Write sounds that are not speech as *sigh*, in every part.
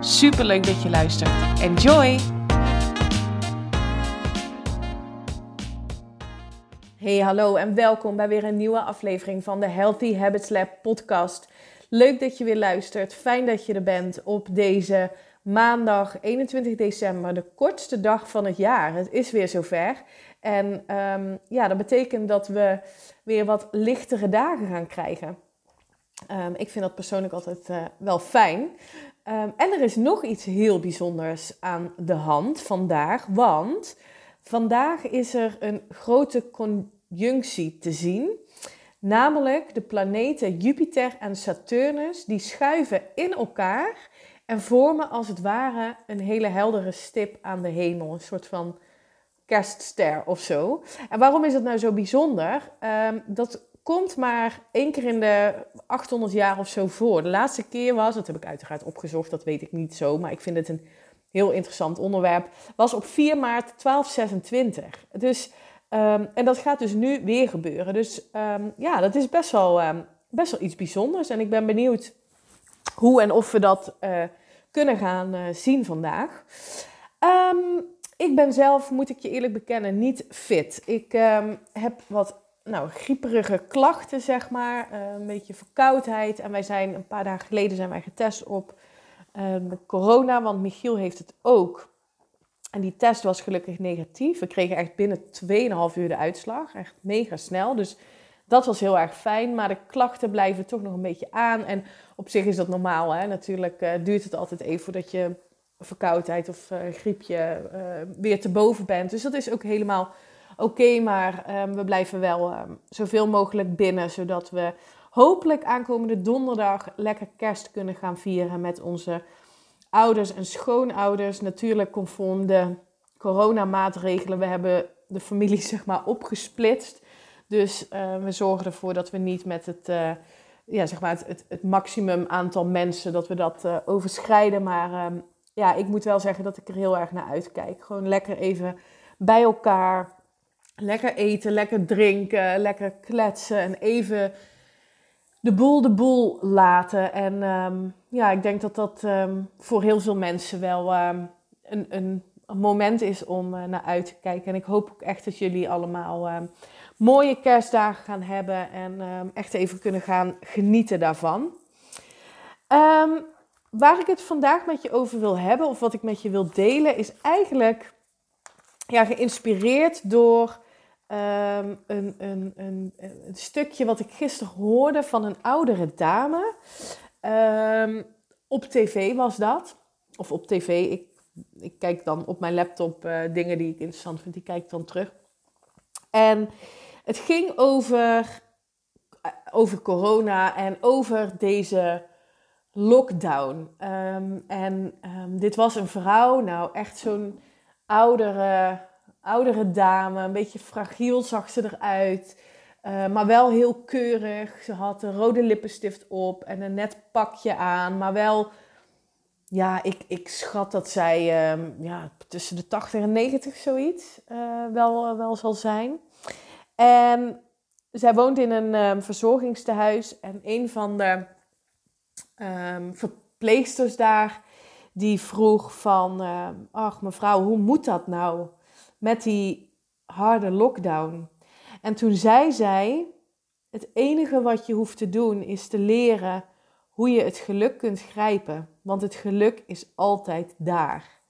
Super leuk dat je luistert. Enjoy! Hey, hallo en welkom bij weer een nieuwe aflevering van de Healthy Habits Lab podcast. Leuk dat je weer luistert. Fijn dat je er bent op deze maandag 21 december, de kortste dag van het jaar. Het is weer zover. En ehm, ja, dat betekent dat we weer wat lichtere dagen gaan krijgen. Um, ik vind dat persoonlijk altijd uh, wel fijn. Um, en er is nog iets heel bijzonders aan de hand vandaag, want vandaag is er een grote conjunctie te zien. Namelijk de planeten Jupiter en Saturnus, die schuiven in elkaar en vormen als het ware een hele heldere stip aan de hemel. Een soort van kerstster of zo. En waarom is dat nou zo bijzonder? Um, dat komt maar één keer in de 800 jaar of zo voor. De laatste keer was, dat heb ik uiteraard opgezocht, dat weet ik niet zo, maar ik vind het een heel interessant onderwerp, was op 4 maart 1226. Dus, um, en dat gaat dus nu weer gebeuren. Dus um, ja, dat is best wel, um, best wel iets bijzonders. En ik ben benieuwd hoe en of we dat uh, kunnen gaan uh, zien vandaag. ik ben zelf, moet ik je eerlijk bekennen, niet fit. Ik heb wat nou, grieperige klachten, zeg maar. Uh, een beetje verkoudheid. En wij zijn een paar dagen geleden zijn wij getest op uh, corona, want Michiel heeft het ook. En die test was gelukkig negatief. We kregen echt binnen 2,5 uur de uitslag. Echt mega snel. Dus dat was heel erg fijn. Maar de klachten blijven toch nog een beetje aan. En op zich is dat normaal. Hè? Natuurlijk uh, duurt het altijd even voordat je verkoudheid of griepje weer te boven bent. Dus dat is ook helemaal oké, maar um, we blijven wel um, zoveel mogelijk binnen, zodat we hopelijk aankomende donderdag lekker kerst kunnen gaan vieren met onze ouders en schoonouders. Natuurlijk conform de coronamaatregelen. We hebben de familie *laughs* zeg maar opgesplitst. Dus uh, we zorgen ervoor dat we niet met het, uh, ja, zeg maar het, het, maximum aantal mensen dat we dat uh, overschrijden. Maar ja, ik moet wel zeggen dat ik er heel erg naar uitkijk. Gewoon lekker even bij elkaar lekker eten, lekker drinken, lekker kletsen en even de boel de boel laten. En um, ja, ik denk dat dat um, voor heel veel mensen wel um, een, een, moment is om uh, naar uit te kijken. En ik hoop ook echt dat jullie allemaal mooie kerstdagen gaan hebben en echt even kunnen gaan genieten daarvan. waar ik het vandaag met je over wil hebben, of wat ik met je wil delen, is eigenlijk ja, geïnspireerd door Um, een, een, een, een, stukje wat ik gisteren hoorde van een oudere dame. Um, op tv was dat. Of op tv. Ik, ik kijk dan op mijn laptop uh, dingen die ik interessant vind. Die kijk ik dan terug. En het ging over, uh, over corona en over deze lockdown. Um, en dit was een vrouw, nou echt zo'n oudere oudere dame, een beetje fragiel zag ze eruit. Uh, maar wel heel keurig. Ze had een rode lippenstift op en een net pakje aan. Maar wel, ja, ik, ik schat dat zij uh, ja, tussen de 80 en 90 zoiets uh, wel, wel zal zijn. En zij woont in een um, verzorgingstehuis. En een van de um, verpleegsters daar, die vroeg van... ach mevrouw, hoe moet dat nou? Met die harde lockdown. En toen zei zij: Het enige wat je hoeft te doen is te leren hoe je het geluk kunt grijpen. Want het geluk is altijd daar.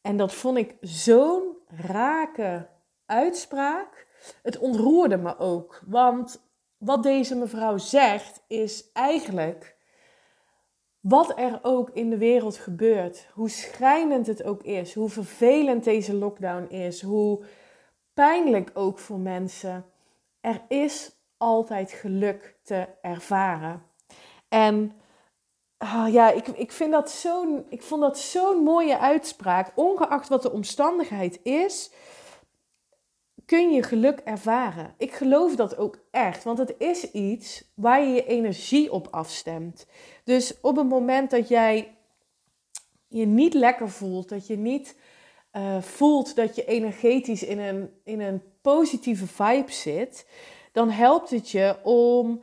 En dat vond ik zo'n rake uitspraak. Het ontroerde me ook. Want wat deze mevrouw zegt is eigenlijk wat er ook in de wereld gebeurt, hoe schrijnend het ook is, hoe vervelend deze lockdown is, hoe pijnlijk ook voor mensen, er is altijd geluk te ervaren. En ah, ja, ik, ik, vind dat zo'n, ik vond dat zo'n mooie uitspraak. Ongeacht wat de omstandigheid is, kun je geluk ervaren. Ik geloof dat ook echt, want het is iets waar je je energie op afstemt. Dus op het moment dat jij je niet lekker voelt, dat je niet uh, voelt dat je energetisch in een, in een positieve vibe zit, dan helpt het je om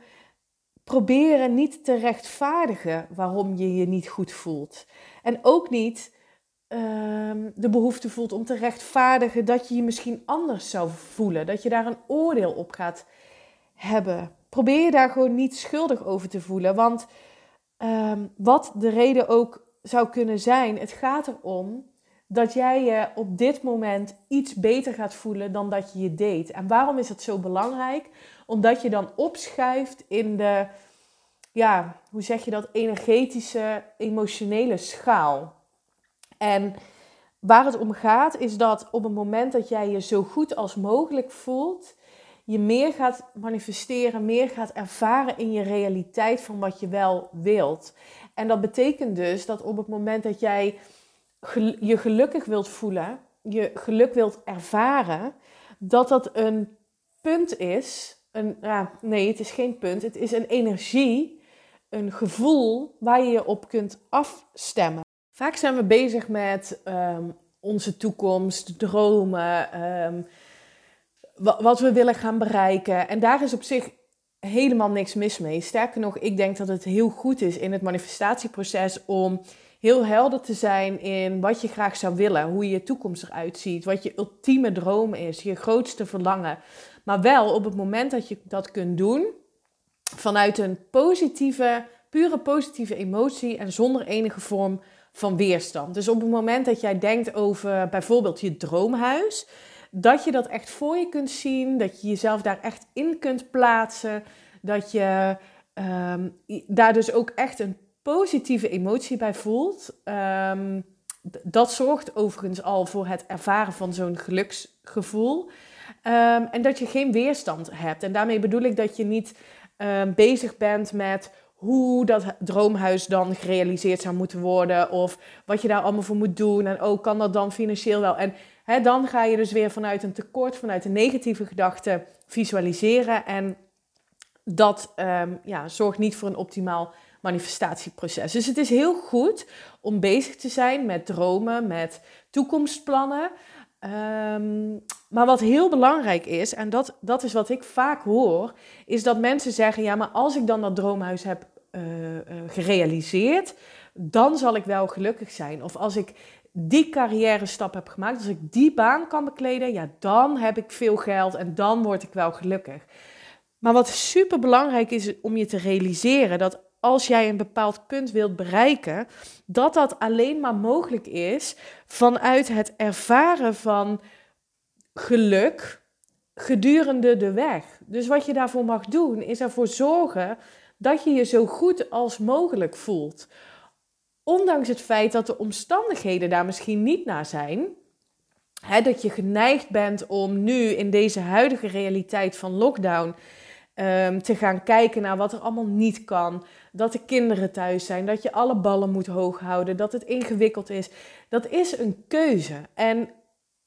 proberen niet te rechtvaardigen waarom je je niet goed voelt. En ook niet um, de behoefte voelt om te rechtvaardigen dat je je misschien anders zou voelen. Dat je daar een oordeel op gaat hebben. Probeer je daar gewoon niet schuldig over te voelen. Want um, wat de reden ook zou kunnen zijn, het gaat erom dat jij je op dit moment iets beter gaat voelen dan dat je je deed. En waarom is dat zo belangrijk? Omdat je dan opschuift in de, ja, hoe zeg je dat, energetische, emotionele schaal. En waar het om gaat is dat op het moment dat jij je zo goed als mogelijk voelt, je meer gaat manifesteren, meer gaat ervaren in je realiteit van wat je wel wilt. En dat betekent dus dat op het moment dat jij je gelukkig wilt voelen, je geluk wilt ervaren, dat dat een punt is. Een, ja, nee, het is geen punt. Het is een energie, een gevoel waar je je op kunt afstemmen. Vaak zijn we bezig met ehm, onze toekomst, dromen, um, wat we willen gaan bereiken. En daar is op zich helemaal niks mis mee. Sterker nog, ik denk dat het heel goed is in het manifestatieproces om heel helder te zijn in wat je graag zou willen, hoe je toekomst eruit ziet, wat je ultieme droom is, je grootste verlangen. Maar wel op het moment dat je dat kunt doen, vanuit een positieve, pure positieve emotie en zonder enige vorm van weerstand. Dus op het moment dat jij denkt over bijvoorbeeld je droomhuis, dat je dat echt voor je kunt zien, dat je jezelf daar echt in kunt plaatsen, dat je ehm, daar dus ook echt een positieve emotie bij voelt. Um, dat zorgt overigens al voor het ervaren van zo'n geluksgevoel. Um, en dat je geen weerstand hebt. En daarmee bedoel ik dat je niet bezig bent met hoe dat droomhuis dan gerealiseerd zou moeten worden. Of wat je daar allemaal voor moet doen. En ook kan dat dan financieel wel. En hè, dan ga je dus weer vanuit een tekort, vanuit een negatieve gedachte visualiseren. En dat um, ja, zorgt niet voor een optimaal manifestatieproces. Dus het is heel goed om bezig te zijn met dromen, met toekomstplannen. Um, maar wat heel belangrijk is, en dat, dat is wat ik vaak hoor, is dat mensen zeggen: ja, maar als ik dan dat droomhuis heb uh, uh, gerealiseerd, dan zal ik wel gelukkig zijn. Of als ik die carrière stap heb gemaakt, als ik die baan kan bekleden, ja, dan heb ik veel geld en dan word ik wel gelukkig. Maar wat super belangrijk is om je te realiseren, dat als jij een bepaald punt wilt bereiken, dat dat alleen maar mogelijk is vanuit het ervaren van geluk gedurende de weg. Dus wat je daarvoor mag doen, is ervoor zorgen dat je je zo goed als mogelijk voelt. Ondanks het feit dat de omstandigheden daar misschien niet naar zijn. Hè, dat je geneigd bent om nu in deze huidige realiteit van lockdown um, te gaan kijken naar wat er allemaal niet kan. Dat de kinderen thuis zijn, dat je alle ballen moet hoog houden, dat het ingewikkeld is. Dat is een keuze. En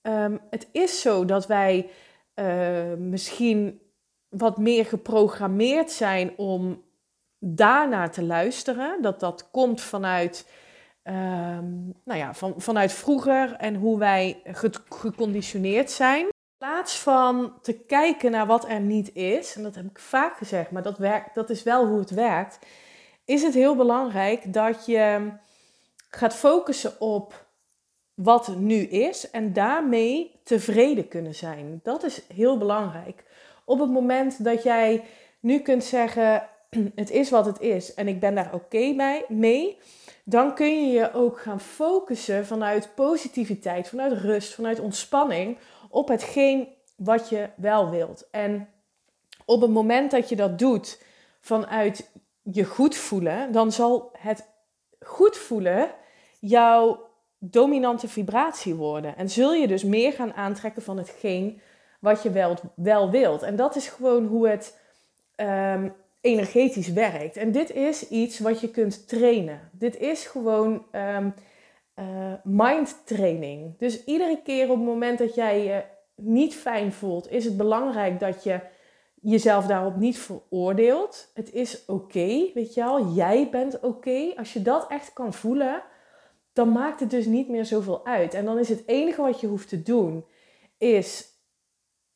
um, het is zo dat wij uh, misschien wat meer geprogrammeerd zijn om daarnaar te luisteren. Dat dat komt vanuit, um, nou ja, van, vanuit vroeger en hoe wij geconditioneerd zijn plaats van te kijken naar wat er niet is, en dat heb ik vaak gezegd, maar dat, werkt, dat is wel hoe het werkt, is het heel belangrijk dat je gaat focussen op wat nu is en daarmee tevreden kunnen zijn. Dat is heel belangrijk. Op het moment dat jij nu kunt zeggen: *clears throat* het is wat het is en ik ben daar oké okay mee, dan kun je je ook gaan focussen vanuit positiviteit, vanuit rust, vanuit ontspanning op hetgeen wat je wel wilt. En op het moment dat je dat doet vanuit je goed voelen, dan zal het goed voelen jouw dominante vibratie worden. En zul je dus meer gaan aantrekken van hetgeen wat je wel, wel wilt. En dat is gewoon hoe het, um, energetisch werkt. En dit is iets wat je kunt trainen. Dit is gewoon um, mind training. Dus iedere keer op het moment dat jij je niet fijn voelt, is het belangrijk dat je jezelf daarop niet veroordeelt. Het is oké, weet je wel. Jij bent oké. Als je dat echt kan voelen, dan maakt het dus niet meer zoveel uit. En dan is het enige wat je hoeft te doen, is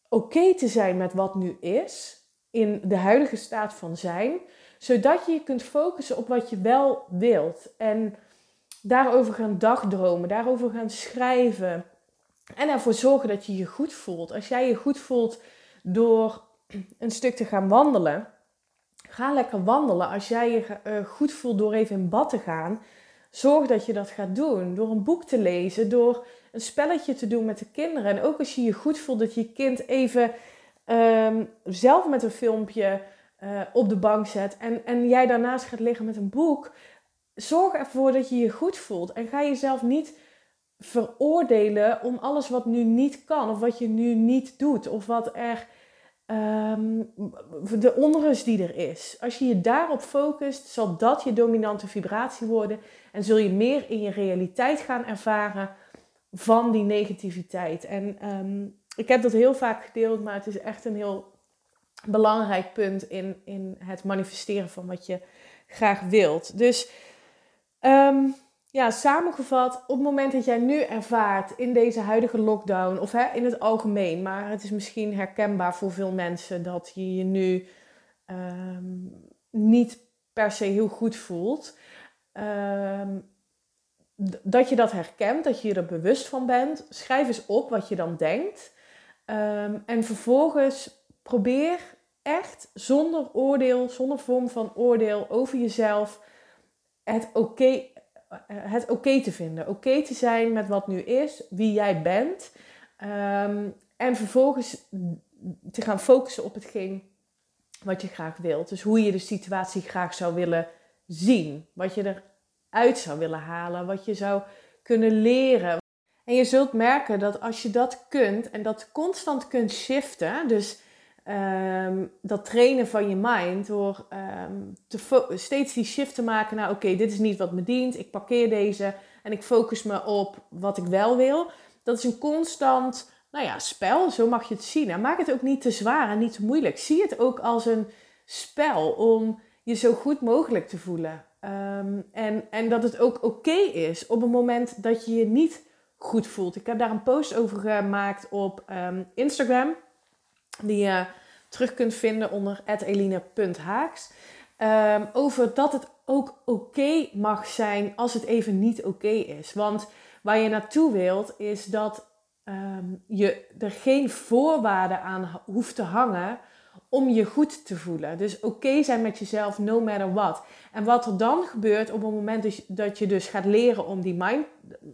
oké te zijn met wat nu is, in de huidige staat van zijn, zodat je je kunt focussen op wat je wel wilt. En daarover gaan dagdromen, daarover gaan schrijven. En ervoor zorgen dat je je goed voelt. Als jij je goed voelt door een stuk te gaan wandelen, ga lekker wandelen. Als jij je eh, goed voelt door even in bad te gaan, zorg dat je dat gaat doen. Door een boek te lezen, door een spelletje te doen met de kinderen. En ook als je je goed voelt dat je kind even ehm, zelf met een filmpje uh, op de bank zet en, en jij daarnaast gaat liggen met een boek. Zorg ervoor dat je je goed voelt. En ga jezelf niet veroordelen om alles wat nu niet kan, of wat je nu niet doet, of wat er Ehm, de onrust die er is. Als je je daarop focust, zal dat je dominante vibratie worden en zul je meer in je realiteit gaan ervaren van die negativiteit. En ehm, ik heb dat heel vaak gedeeld, maar het is echt een heel belangrijk punt in, in het manifesteren van wat je graag wilt. Dus um, ja, samengevat, op het moment dat jij nu ervaart in deze huidige lockdown, of hè, in het algemeen, maar het is misschien herkenbaar voor veel mensen dat je je nu ehm, niet per se heel goed voelt. Ehm, dat je dat herkent, dat je er bewust van bent. Schrijf eens op wat je dan denkt. Ehm, en vervolgens probeer echt zonder oordeel, zonder vorm van oordeel over jezelf het oké eh, het oké te vinden. Oké te zijn met wat nu is, wie jij bent. Um, en vervolgens te gaan focussen op hetgeen wat je graag wilt. Dus hoe je de situatie graag zou willen zien. Wat je eruit zou willen halen. Wat je zou kunnen leren. En je zult merken dat als je dat kunt en dat constant kunt shiften. Dus Ehm, dat trainen van je mind door ehm, te steeds die shift te maken naar oké, dit is niet wat me dient, ik parkeer deze en ik focus me op wat ik wel wil. Dat is een constant, nou ja, spel, zo mag je het zien. En maak het ook niet te zwaar en niet te moeilijk. Zie het ook als een spel om je zo goed mogelijk te voelen. Ehm, en, en dat het ook oké is op het moment dat je je niet goed voelt. Ik heb daar een post over gemaakt op Instagram die je terug kunt vinden onder eline.haaks. Um, over dat het ook oké mag zijn als het even niet oké is. Want waar je naartoe wilt is dat ehm, je er geen voorwaarden aan hoeft te hangen om je goed te voelen. Dus oké zijn met jezelf, no matter what. En wat er dan gebeurt op het moment dat je dus gaat leren om, die mind,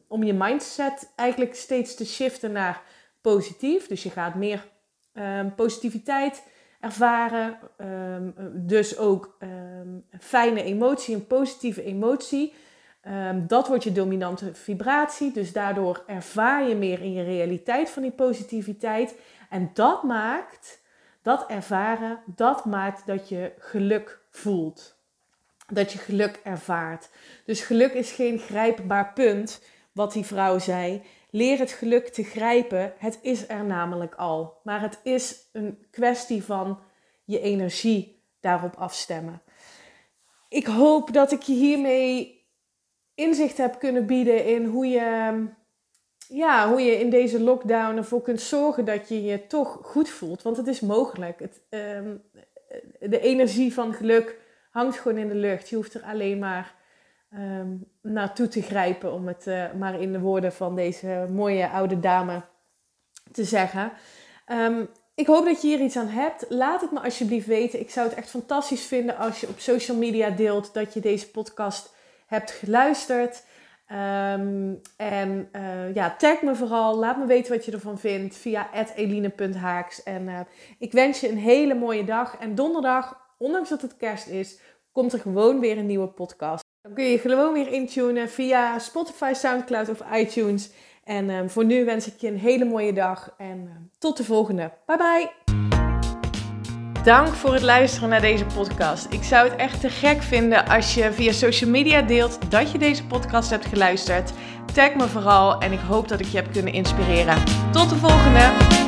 om je mindset eigenlijk steeds te shiften naar positief. Dus je gaat meer um, positiviteit ervaren. Um, dus ook um, fijne emotie, een positieve emotie. dat wordt je dominante vibratie. Dus daardoor ervaar je meer in je realiteit van die positiviteit. En dat maakt, dat ervaren, dat maakt dat je geluk voelt. Dat je geluk ervaart. Dus geluk is geen grijpbaar punt, wat die vrouw zei. Leer het geluk te grijpen. Het is er namelijk al. Maar het is een kwestie van je energie daarop afstemmen. Ik hoop dat ik je hiermee inzicht heb kunnen bieden in hoe je, ja, hoe je in deze lockdown ervoor kunt zorgen dat je je toch goed voelt. Want het is mogelijk. Het, ehm, de energie van geluk hangt gewoon in de lucht. Je hoeft er alleen maar um, naartoe te grijpen, om het uh, maar in de woorden van deze mooie oude dame te zeggen. Um, ik hoop dat je hier iets aan hebt. Laat het me alsjeblieft weten. Ik zou het echt fantastisch vinden als je op social media deelt dat je deze podcast hebt geluisterd. Um, en uh, ja, tag me vooral. Laat me weten wat je ervan vindt via eline.haaks. En uh, ik wens je een hele mooie dag. En donderdag, ondanks dat het kerst is, komt er gewoon weer een nieuwe podcast. Dan kun je gewoon weer intunen via Spotify, Soundcloud of iTunes. En um, voor nu wens ik je een hele mooie dag en uh, tot de volgende. Bye bye! Dank voor het luisteren naar deze podcast. Ik zou het echt te gek vinden als je via social media deelt dat je deze podcast hebt geluisterd. Tag me vooral en ik hoop dat ik je heb kunnen inspireren. Tot de volgende!